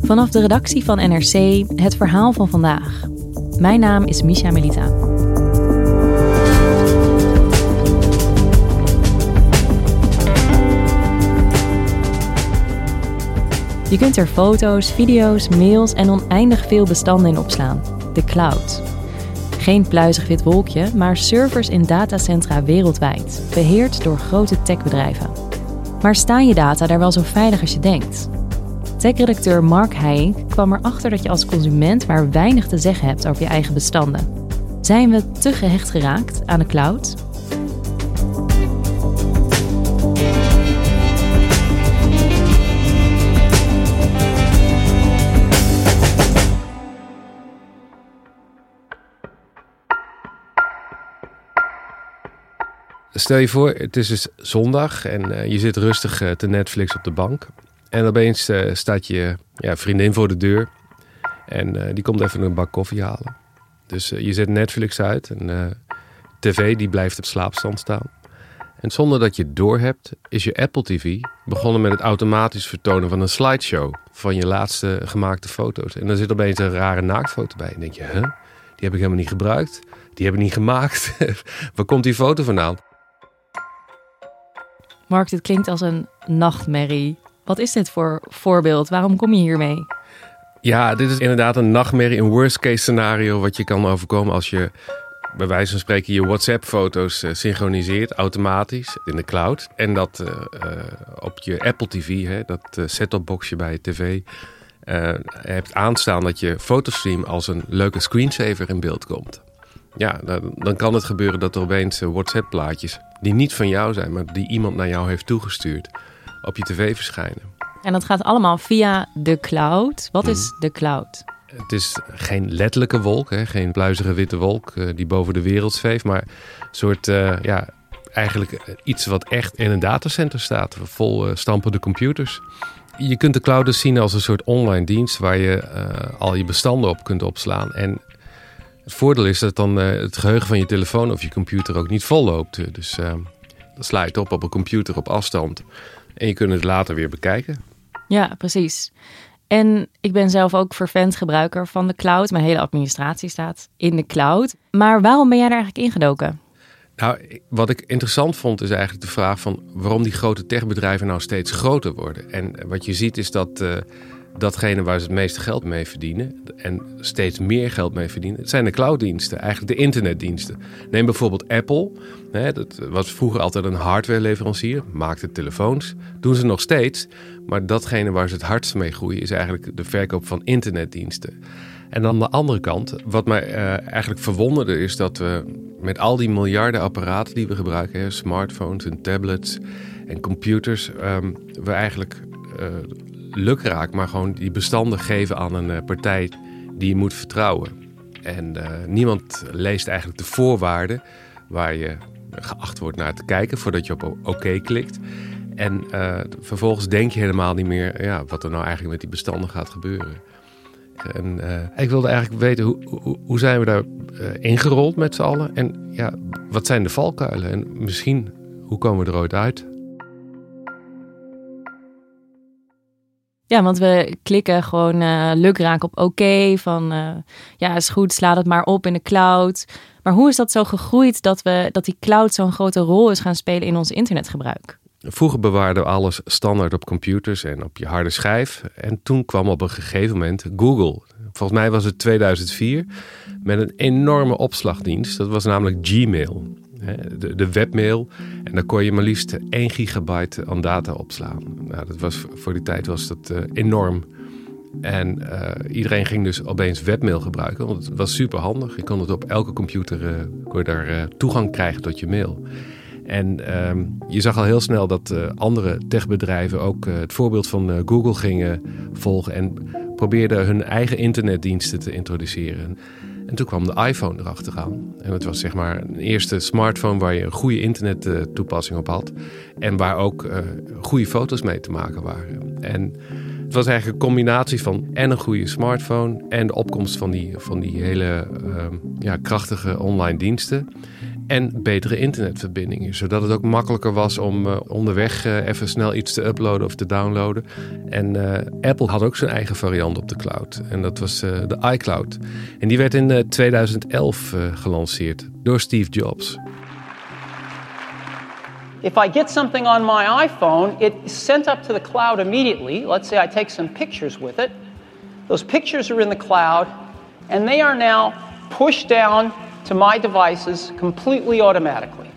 Vanaf de redactie van NRC het verhaal van vandaag. Mijn naam is Misha Melita. Je kunt er foto's, video's, mails en oneindig veel bestanden in opslaan. De cloud. Geen pluizig wit wolkje, maar servers in datacentra wereldwijd, beheerd door grote techbedrijven. Maar staan je data daar wel zo veilig als je denkt? Tech-redacteur Mark Heijink kwam erachter dat je als consument maar weinig te zeggen hebt over je eigen bestanden. Zijn we te gehecht geraakt aan de cloud? Stel je voor, het is dus zondag en uh, je zit rustig uh, te Netflix op de bank. En opeens uh, staat je ja, vriendin voor de deur. En die komt even een bak koffie halen. Dus je zet Netflix uit en tv die blijft op slaapstand staan. En zonder dat je het doorhebt, is je Apple TV begonnen met het automatisch vertonen van een slideshow van je laatste gemaakte foto's. En dan zit opeens een rare naaktfoto bij. En denk je, huh? Die heb ik helemaal niet gebruikt. Die heb ik niet gemaakt. Waar komt die foto vandaan? Mark, dit klinkt als een nachtmerrie. Wat is dit voor voorbeeld? Waarom kom je hiermee? Ja, dit is inderdaad een nachtmerrie, een worst case scenario wat je kan overkomen als je bij wijze van spreken je WhatsApp-foto's uh, synchroniseert automatisch in de cloud. En dat uh, uh, op je Apple TV, hè, dat set-top-boxje bij je tv, hebt aanstaan dat je fotostream als een leuke screensaver in beeld komt. Ja, dan, dan kan het gebeuren dat er opeens WhatsApp-plaatjes die niet van jou zijn, maar die iemand naar jou heeft toegestuurd, op je tv verschijnen. En dat gaat allemaal via de cloud. Wat is de cloud? Het is geen letterlijke wolk, hè? geen pluizige witte wolk uh, die boven de wereld zweeft, maar een soort, uh, ja, eigenlijk iets wat echt in een datacenter staat, vol uh, stampende computers. Je kunt de cloud dus zien als een soort online dienst waar je al je bestanden op kunt opslaan. En het voordeel is dat dan het geheugen van je telefoon of je computer ook niet vol loopt. Dus dan sla je het op op een computer op afstand en je kunt het later weer bekijken. Ja, precies. En ik ben zelf ook vervent gebruiker van de cloud. Mijn hele administratie staat in de cloud. Maar waarom ben jij daar eigenlijk ingedoken? Nou, wat ik interessant vond is eigenlijk de vraag van waarom die grote techbedrijven nou steeds groter worden. En wat je ziet is dat uh, datgene waar ze het meeste geld mee verdienen en steeds meer geld mee verdienen, het zijn de clouddiensten, eigenlijk de internetdiensten. Neem bijvoorbeeld Apple. Hè, dat was vroeger altijd een hardwareleverancier, maakte telefoons, doen ze nog steeds. Maar datgene waar ze het hardst mee groeien is eigenlijk de verkoop van internetdiensten. En aan de andere kant, wat mij uh, eigenlijk verwonderde, is dat we met al die miljarden apparaten die we gebruiken, smartphones en tablets en computers, um, we eigenlijk uh, lukraak, maar gewoon die bestanden geven aan een uh, partij die je moet vertrouwen. En niemand leest eigenlijk de voorwaarden waar je geacht wordt naar te kijken voordat je op oké OK klikt. En uh, vervolgens denk je helemaal niet meer ja, wat er nou eigenlijk met die bestanden gaat gebeuren. En ik wilde eigenlijk weten, hoe, hoe, zijn we daar ingerold met z'n allen? En ja, wat zijn de valkuilen? En misschien, hoe komen we er ooit uit? Ja, want we klikken gewoon uh, lukraak op oké, van ja, is goed, sla het maar op in de cloud. Maar hoe is dat zo gegroeid dat, we, dat die cloud zo'n grote rol is gaan spelen in ons internetgebruik? Vroeger bewaarden we alles standaard op computers en op je harde schijf. En toen kwam op een gegeven moment Google. Volgens mij was het 2004 met een enorme opslagdienst. Dat was namelijk Gmail, de, webmail. En daar kon je maar liefst 1 gigabyte aan data opslaan. Nou, dat was, voor die tijd was dat uh, enorm. En uh, iedereen ging dus opeens webmail gebruiken, want het was super handig. Je kon het op elke computer uh, kon je daar, toegang krijgen tot je mail. En ehm, je zag al heel snel dat andere techbedrijven ook het voorbeeld van Google gingen volgen en probeerden hun eigen internetdiensten te introduceren. En toen kwam de iPhone erachteraan. En het was zeg maar een eerste smartphone waar je een goede internettoepassing op had. En waar ook goede foto's mee te maken waren. En het was eigenlijk een combinatie van en een goede smartphone en de opkomst van die, van die hele ehm, ja, krachtige online diensten en betere internetverbindingen. Zodat het ook makkelijker was om uh, onderweg uh, even snel iets te uploaden of te downloaden. En uh, Apple had ook zijn eigen variant op de cloud. En dat was de iCloud. En die werd in 2011 gelanceerd door Steve Jobs. If I get something on my iPhone, it's sent up to the cloud immediately. Let's say I take some pictures with it. Those pictures are in the cloud, and they are now pushed down to my devices completely automatically.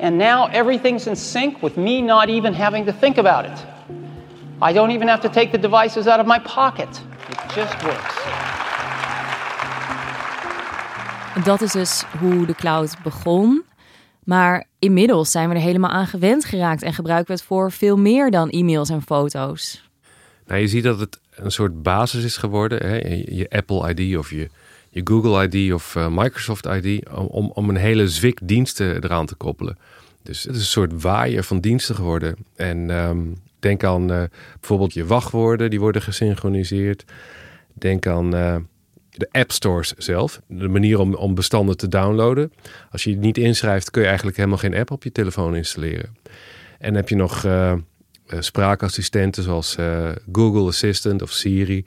And now everything's in sync with me not even having to think about it. I don't even have to take the devices out of my pocket. It just works. Dat is dus hoe de cloud begon. Maar inmiddels zijn we er helemaal aan gewend geraakt en gebruiken we het voor veel meer dan e-mails en foto's. Nou, je ziet dat het een soort basis is geworden. Hè? Je Apple ID of je je Google ID of uh, Microsoft ID om, om een hele zwik diensten eraan te koppelen. Dus het is een soort waaier van diensten geworden. En um, denk aan uh, bijvoorbeeld je wachtwoorden, die worden gesynchroniseerd. Denk aan uh, de app stores zelf, de manier om, om bestanden te downloaden. Als je het niet inschrijft, kun je eigenlijk helemaal geen app op je telefoon installeren. En heb je nog spraakassistenten zoals Google Assistant of Siri.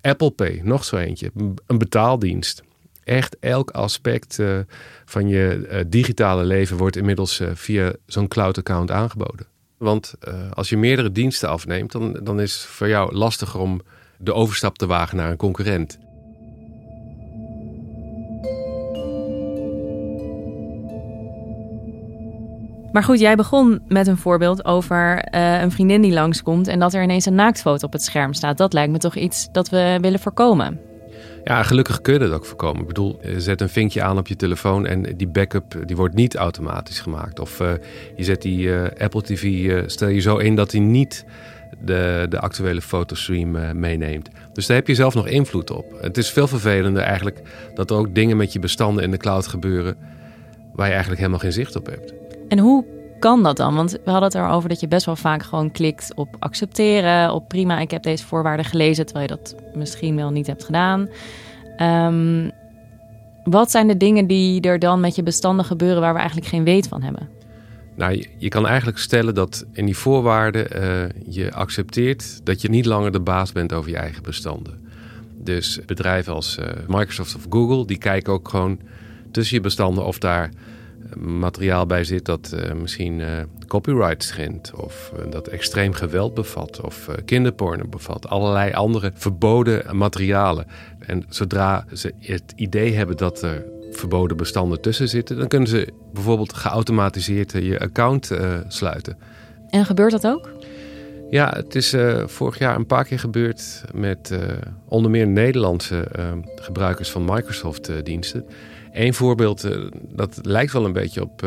Apple Pay, nog zo eentje. Een betaaldienst. Echt elk aspect uh, van je uh, digitale leven wordt inmiddels uh, via zo'n cloud-account aangeboden. Want als je meerdere diensten afneemt, dan, dan is het voor jou lastiger om de overstap te wagen naar een concurrent. Maar goed, jij begon met een voorbeeld over uh, een vriendin die langskomt en dat er ineens een naaktfoto op het scherm staat. Dat lijkt me toch iets dat we willen voorkomen. Ja, gelukkig kun je dat ook voorkomen. Ik bedoel, zet een vinkje aan op je telefoon en die backup die wordt niet automatisch gemaakt. Of je zet die Apple TV, stel je zo in dat hij niet de, de actuele fotostream meeneemt. Dus daar heb je zelf nog invloed op. Het is veel vervelender eigenlijk dat er ook dingen met je bestanden in de cloud gebeuren waar je eigenlijk helemaal geen zicht op hebt. En hoe kan dat dan? Want we hadden het erover dat je best wel vaak gewoon klikt op accepteren, op prima, ik heb deze voorwaarden gelezen, terwijl je dat misschien wel niet hebt gedaan. Um, wat zijn de dingen die er dan met je bestanden gebeuren waar we eigenlijk geen weet van hebben? Nou, je, kan eigenlijk stellen dat in die voorwaarden uh, je accepteert dat je niet langer de baas bent over je eigen bestanden. Dus bedrijven als uh, Microsoft of Google, die kijken ook gewoon tussen je bestanden of daar materiaal bij zit dat uh, misschien uh, copyright schendt of uh, dat extreem geweld bevat of kinderporno bevat. Allerlei andere verboden materialen. En zodra ze het idee hebben dat er verboden bestanden tussen zitten, dan kunnen ze bijvoorbeeld geautomatiseerd je account sluiten. En gebeurt dat ook? Ja, het is vorig jaar een paar keer gebeurd met onder meer Nederlandse gebruikers van Microsoft-diensten. Eén voorbeeld, dat lijkt wel een beetje op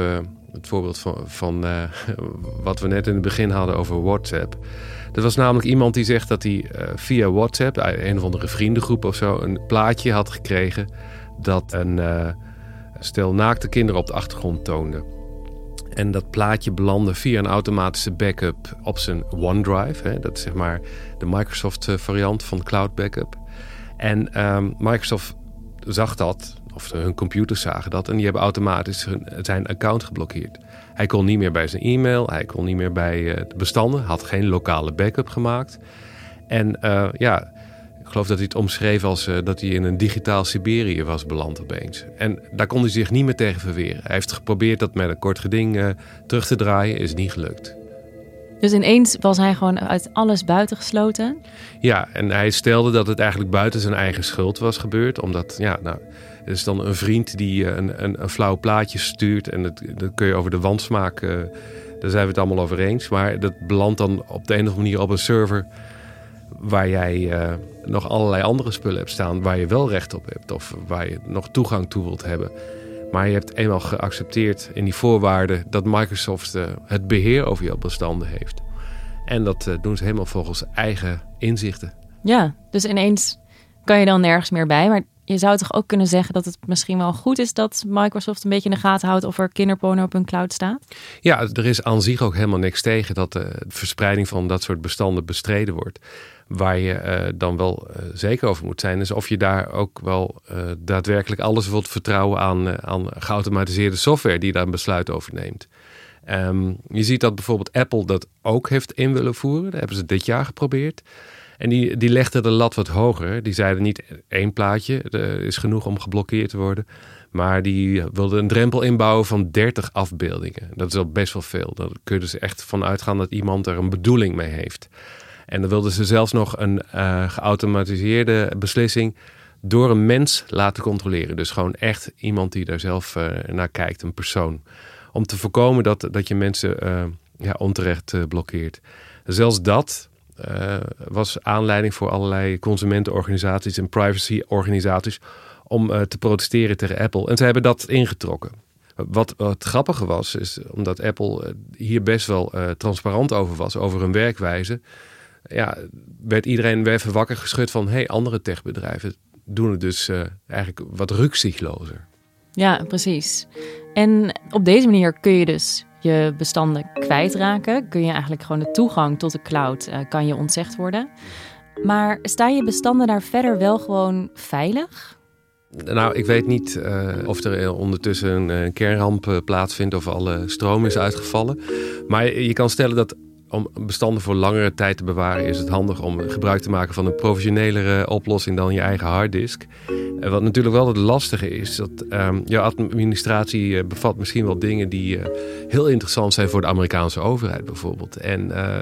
het voorbeeld van, van wat we net in het begin hadden over WhatsApp. Dat was namelijk iemand die zegt dat hij via WhatsApp, een of andere vriendengroep of zo, een plaatje had gekregen dat een stel naakte kinderen op de achtergrond toonde. En dat plaatje belandde via een automatische backup op zijn OneDrive. Hè, dat is zeg maar de Microsoft variant van Cloud Backup. En um, Microsoft zag dat of hun computers zagen dat en die hebben automatisch hun, zijn account geblokkeerd. Hij kon niet meer bij zijn e-mail, hij kon niet meer bij uh, de bestanden, had geen lokale backup gemaakt. En uh, ja, geloof dat hij het omschreef als uh, dat hij in een digitaal Siberië was beland opeens. En daar kon hij zich niet meer tegen verweren. Hij heeft geprobeerd dat met een kort geding terug te draaien, is niet gelukt. Dus ineens was hij gewoon uit alles buitengesloten? Ja, en hij stelde dat het eigenlijk buiten zijn eigen schuld was gebeurd. Omdat, ja, nou, er is dan een vriend die eh, een, een, een flauw plaatje stuurt. En dat, dat kun je over de wandsmaak, uh, daar zijn we het allemaal over eens. Maar dat belandt dan op de een of andere manier op een server waar jij uh, nog allerlei andere spullen hebt staan waar je wel recht op hebt of waar je nog toegang toe wilt hebben. Maar je hebt eenmaal geaccepteerd in die voorwaarden dat Microsoft uh, het beheer over jouw bestanden heeft. En dat uh, doen ze helemaal volgens eigen inzichten. Ja, dus ineens kan je dan nergens meer bij. Maar je zou toch ook kunnen zeggen dat het misschien wel goed is dat Microsoft een beetje in de gaten houdt of er kinderporno op hun cloud staat? Ja, er is aan zich ook helemaal niks tegen dat de verspreiding van dat soort bestanden bestreden wordt. Waar je uh, dan wel uh, zeker over moet zijn, is of je daar ook wel uh, daadwerkelijk alles wilt vertrouwen aan, aan geautomatiseerde software die daar een besluit over neemt. Um, je ziet dat bijvoorbeeld Apple dat ook heeft in willen voeren. Dat hebben ze dit jaar geprobeerd. En die, die legden de lat wat hoger. Die zeiden niet één plaatje is genoeg om geblokkeerd te worden. Maar die wilden een drempel inbouwen van 30 afbeeldingen. Dat is al best wel veel. Daar kun je dus echt van uitgaan dat iemand er een bedoeling mee heeft. En dan wilden ze zelfs nog een uh, geautomatiseerde beslissing door een mens laten controleren. Dus gewoon echt iemand die daar zelf uh, naar kijkt, een persoon. Om te voorkomen dat, dat je mensen uh, ja, onterecht blokkeert. Zelfs dat was aanleiding voor allerlei consumentenorganisaties en privacyorganisaties om te protesteren tegen Apple. En ze hebben dat ingetrokken. Wat, wat grappige was, is omdat Apple hier best wel transparant over was, over hun werkwijze ja, werd iedereen weer even wakker geschud van... hey, andere techbedrijven doen het dus uh, eigenlijk wat rukzichtlozer. Ja, precies. En op deze manier kun je dus je bestanden kwijtraken. Kun je eigenlijk gewoon de toegang tot de cloud uh, kan je ontzegd worden. Maar staan je bestanden daar verder wel gewoon veilig? Nou, ik weet niet uh, of er ondertussen een, een kernramp plaatsvindt of alle stroom is uitgevallen. Maar je kan stellen dat om bestanden voor langere tijd te bewaren is het handig om gebruik te maken van een professionelere oplossing dan je eigen harddisk. Wat natuurlijk wel het lastige is, dat um, jouw administratie uh, bevat misschien wel dingen die uh, heel interessant zijn voor de Amerikaanse overheid bijvoorbeeld. En uh,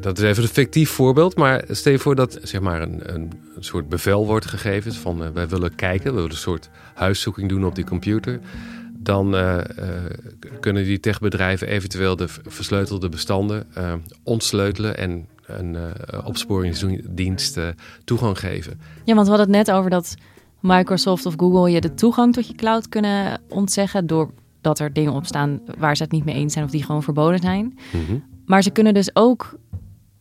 dat is even een fictief voorbeeld, maar stel je voor dat zeg maar een, een, soort bevel wordt gegeven van wij willen kijken, we willen een soort huiszoeking doen op die computer dan uh, uh, kunnen die techbedrijven eventueel de versleutelde bestanden uh, ontsleutelen en een opsporingsdienst toegang geven. Ja, want we hadden het net over dat Microsoft of Google je de toegang tot je cloud kunnen ontzeggen doordat er dingen op staan waar ze het niet mee eens zijn of die gewoon verboden zijn. Mm -hmm. Maar ze kunnen dus ook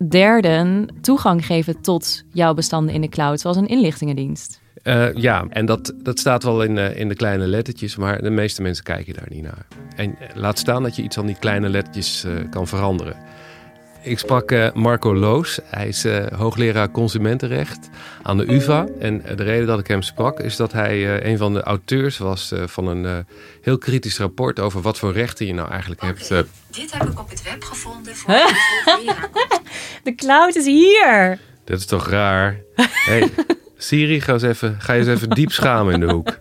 derden toegang geven tot jouw bestanden in de cloud, zoals een inlichtingendienst. Uh, ja, en dat, dat staat wel in, uh, in de kleine lettertjes, maar de meeste mensen kijken daar niet naar. En laat staan dat je iets aan die kleine lettertjes uh, kan veranderen. Ik sprak Marco Loos, hij is hoogleraar consumentenrecht aan de UvA. En de reden dat ik hem sprak is dat hij een van de auteurs was van een heel kritisch rapport over wat voor rechten je nou eigenlijk okay, hebt. Dit heb ik op het web gevonden voor de De cloud is hier! Dat is toch raar? Hey, Siri, ga eens even, ga eens even diep schamen in de hoek.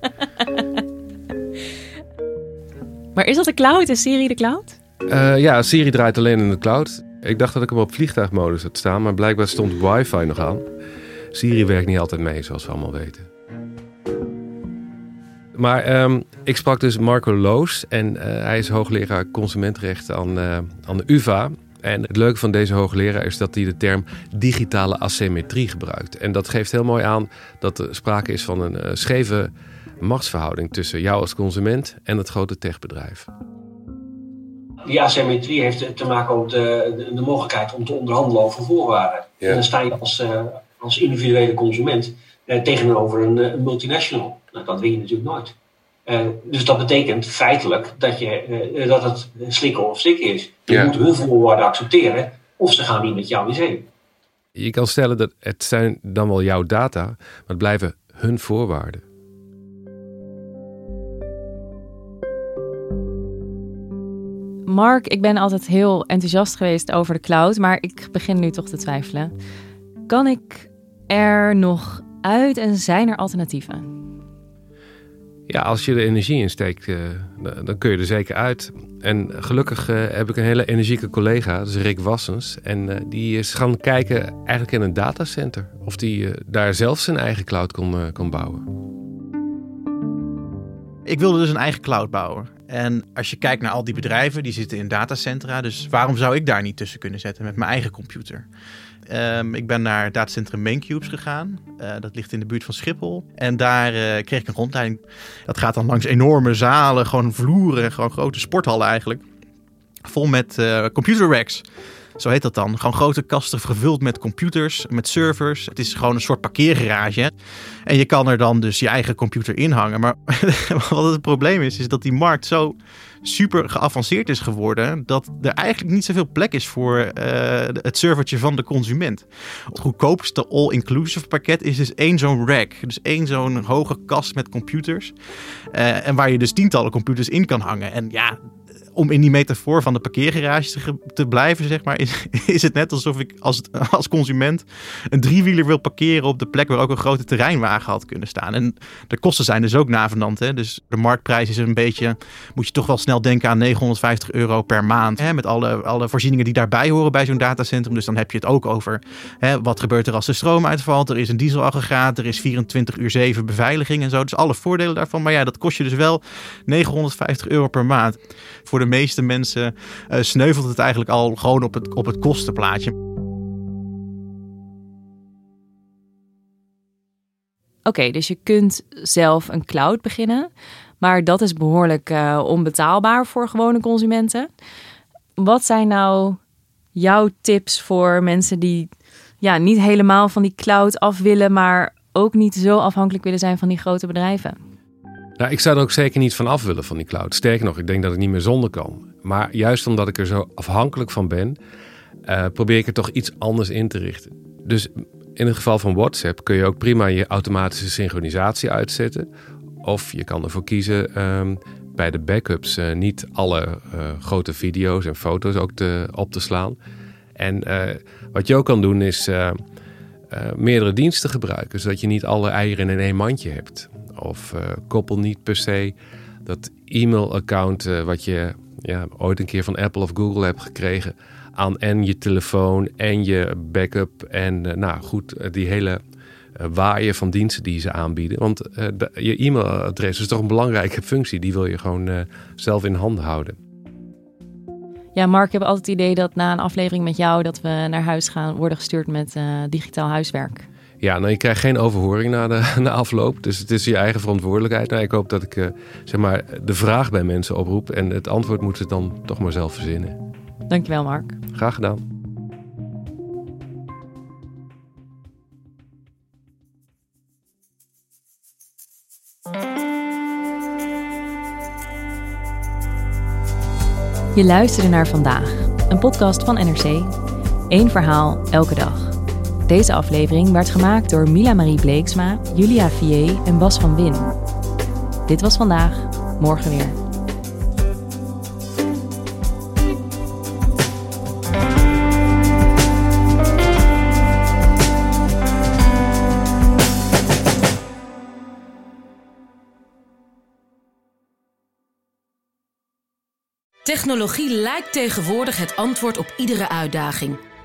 Maar is dat de cloud? Is Siri de cloud? Uh, ja, Siri draait alleen in de cloud. Ik dacht dat ik hem op vliegtuigmodus had staan, maar blijkbaar stond wifi nog aan. Siri werkt niet altijd mee, zoals we allemaal weten. Maar um, ik sprak dus Marco Loos en uh, hij is hoogleraar consumentenrecht aan, uh, aan de UvA. En het leuke van deze hoogleraar is dat hij de term digitale asymmetrie gebruikt. En dat geeft heel mooi aan dat er sprake is van een uh, scheve machtsverhouding tussen jou als consument en het grote techbedrijf. Die asymmetrie heeft te maken met de, de, de, mogelijkheid om te onderhandelen over voorwaarden. Ja. En dan sta je als, uh, als individuele consument uh, tegenover een, een multinational. Nou, dat win je natuurlijk nooit. Uh, dus dat betekent feitelijk dat, je, uh, dat het slikken of stikken is. Je ja. moet hun voorwaarden accepteren of ze gaan niet met jou in zee. Je kan stellen dat het zijn dan wel jouw data, maar het blijven hun voorwaarden. Mark, ik ben altijd heel enthousiast geweest over de cloud, maar ik begin nu toch te twijfelen. Kan ik er nog uit en zijn er alternatieven? Ja, als je er energie in steekt, uh, dan kun je er zeker uit. En gelukkig uh, heb ik een hele energieke collega, dat is Rick Wassens. En uh, die is gaan kijken eigenlijk in een datacenter. Of die daar zelf zijn eigen cloud kon, kon bouwen. Ik wilde dus een eigen cloud bouwen. En als je kijkt naar al die bedrijven, die zitten in datacentra. Dus waarom zou ik daar niet tussen kunnen zetten met mijn eigen computer? Ehm, ik ben naar datacentrum Maincubes gegaan. Uh, dat ligt in de buurt van Schiphol. En daar uh, kreeg ik een rondleiding. Dat gaat dan langs enorme zalen, gewoon vloeren, gewoon grote sporthallen eigenlijk. Vol met uh, computer racks. Zo heet dat dan. Gewoon grote kasten gevuld met computers, met servers. Het is gewoon een soort parkeergarage. En je kan er dan dus je eigen computer in hangen. Maar wat het probleem is, is dat die markt zo super geavanceerd is geworden. dat er eigenlijk niet zoveel plek is voor uh, het servertje van de consument. Het goedkoopste all-inclusive pakket is dus één zo'n rack. Dus één zo'n hoge kast met computers. Uh, en waar je dus tientallen computers in kan hangen. En ja, om in die metafoor van de parkeergarage te, blijven, zeg maar, is, is het net alsof ik als, als consument een driewieler wil parkeren op de plek waar ook een grote terreinwagen had kunnen staan. En de kosten zijn dus ook navenant. Hè? Dus de marktprijs is een beetje, moet je toch wel snel denken aan 950 euro per maand. Hè? Met alle, alle voorzieningen die daarbij horen bij zo'n datacentrum. Dus dan heb je het ook over hè, wat gebeurt er als de stroom uitvalt. Er is een dieselaggregaat, er is 24 uur 7 beveiliging en zo. Dus alle voordelen daarvan. Maar ja, dat kost je dus wel 950 euro per maand. Voor de meeste mensen uh, sneuvelt het eigenlijk al gewoon op het, op het kostenplaatje. Oké, dus je kunt zelf een cloud beginnen, maar dat is behoorlijk uh, onbetaalbaar voor gewone consumenten. Wat zijn nou jouw tips voor mensen die ja, niet helemaal van die cloud af willen, maar ook niet zo afhankelijk willen zijn van die grote bedrijven? Nou, ik zou er ook zeker niet van af willen van die cloud. Sterker nog, ik denk dat ik niet meer zonder kan. Maar juist omdat ik er zo afhankelijk van ben, uh, probeer ik er toch iets anders in te richten. Dus in het geval van WhatsApp kun je ook prima je automatische synchronisatie uitzetten. Of je kan ervoor kiezen um, bij de backups uh, niet alle uh, grote video's en foto's ook te, op te slaan. En wat je ook kan doen is meerdere diensten gebruiken, zodat je niet alle eieren in één mandje hebt. Of uh, koppel niet per se dat e-mailaccount uh, wat je ja, ooit een keer van Apple of Google hebt gekregen aan en je telefoon en je backup en uh, nou goed, die hele waaien van diensten die ze aanbieden. Want je e-mailadres is toch een belangrijke functie, die wil je gewoon zelf in handen houden. Ja, Mark, ik heb altijd het idee dat na een aflevering met jou dat we naar huis gaan worden gestuurd met digitaal huiswerk. Ja, nou, je krijgt geen overhoring na de, na afloop. Dus het is je eigen verantwoordelijkheid. Nou, ik hoop dat ik uh, zeg maar, de vraag bij mensen oproep. En het antwoord moeten ze dan toch maar zelf verzinnen. Dankjewel, Mark. Graag gedaan. Je luisterde naar vandaag, een podcast van NRC. Eén verhaal elke dag. Deze aflevering werd gemaakt door Mila Marie Bleeksma, Julia Vier en Bas van Win. Dit was vandaag, morgen weer. Technologie lijkt tegenwoordig het antwoord op iedere uitdaging.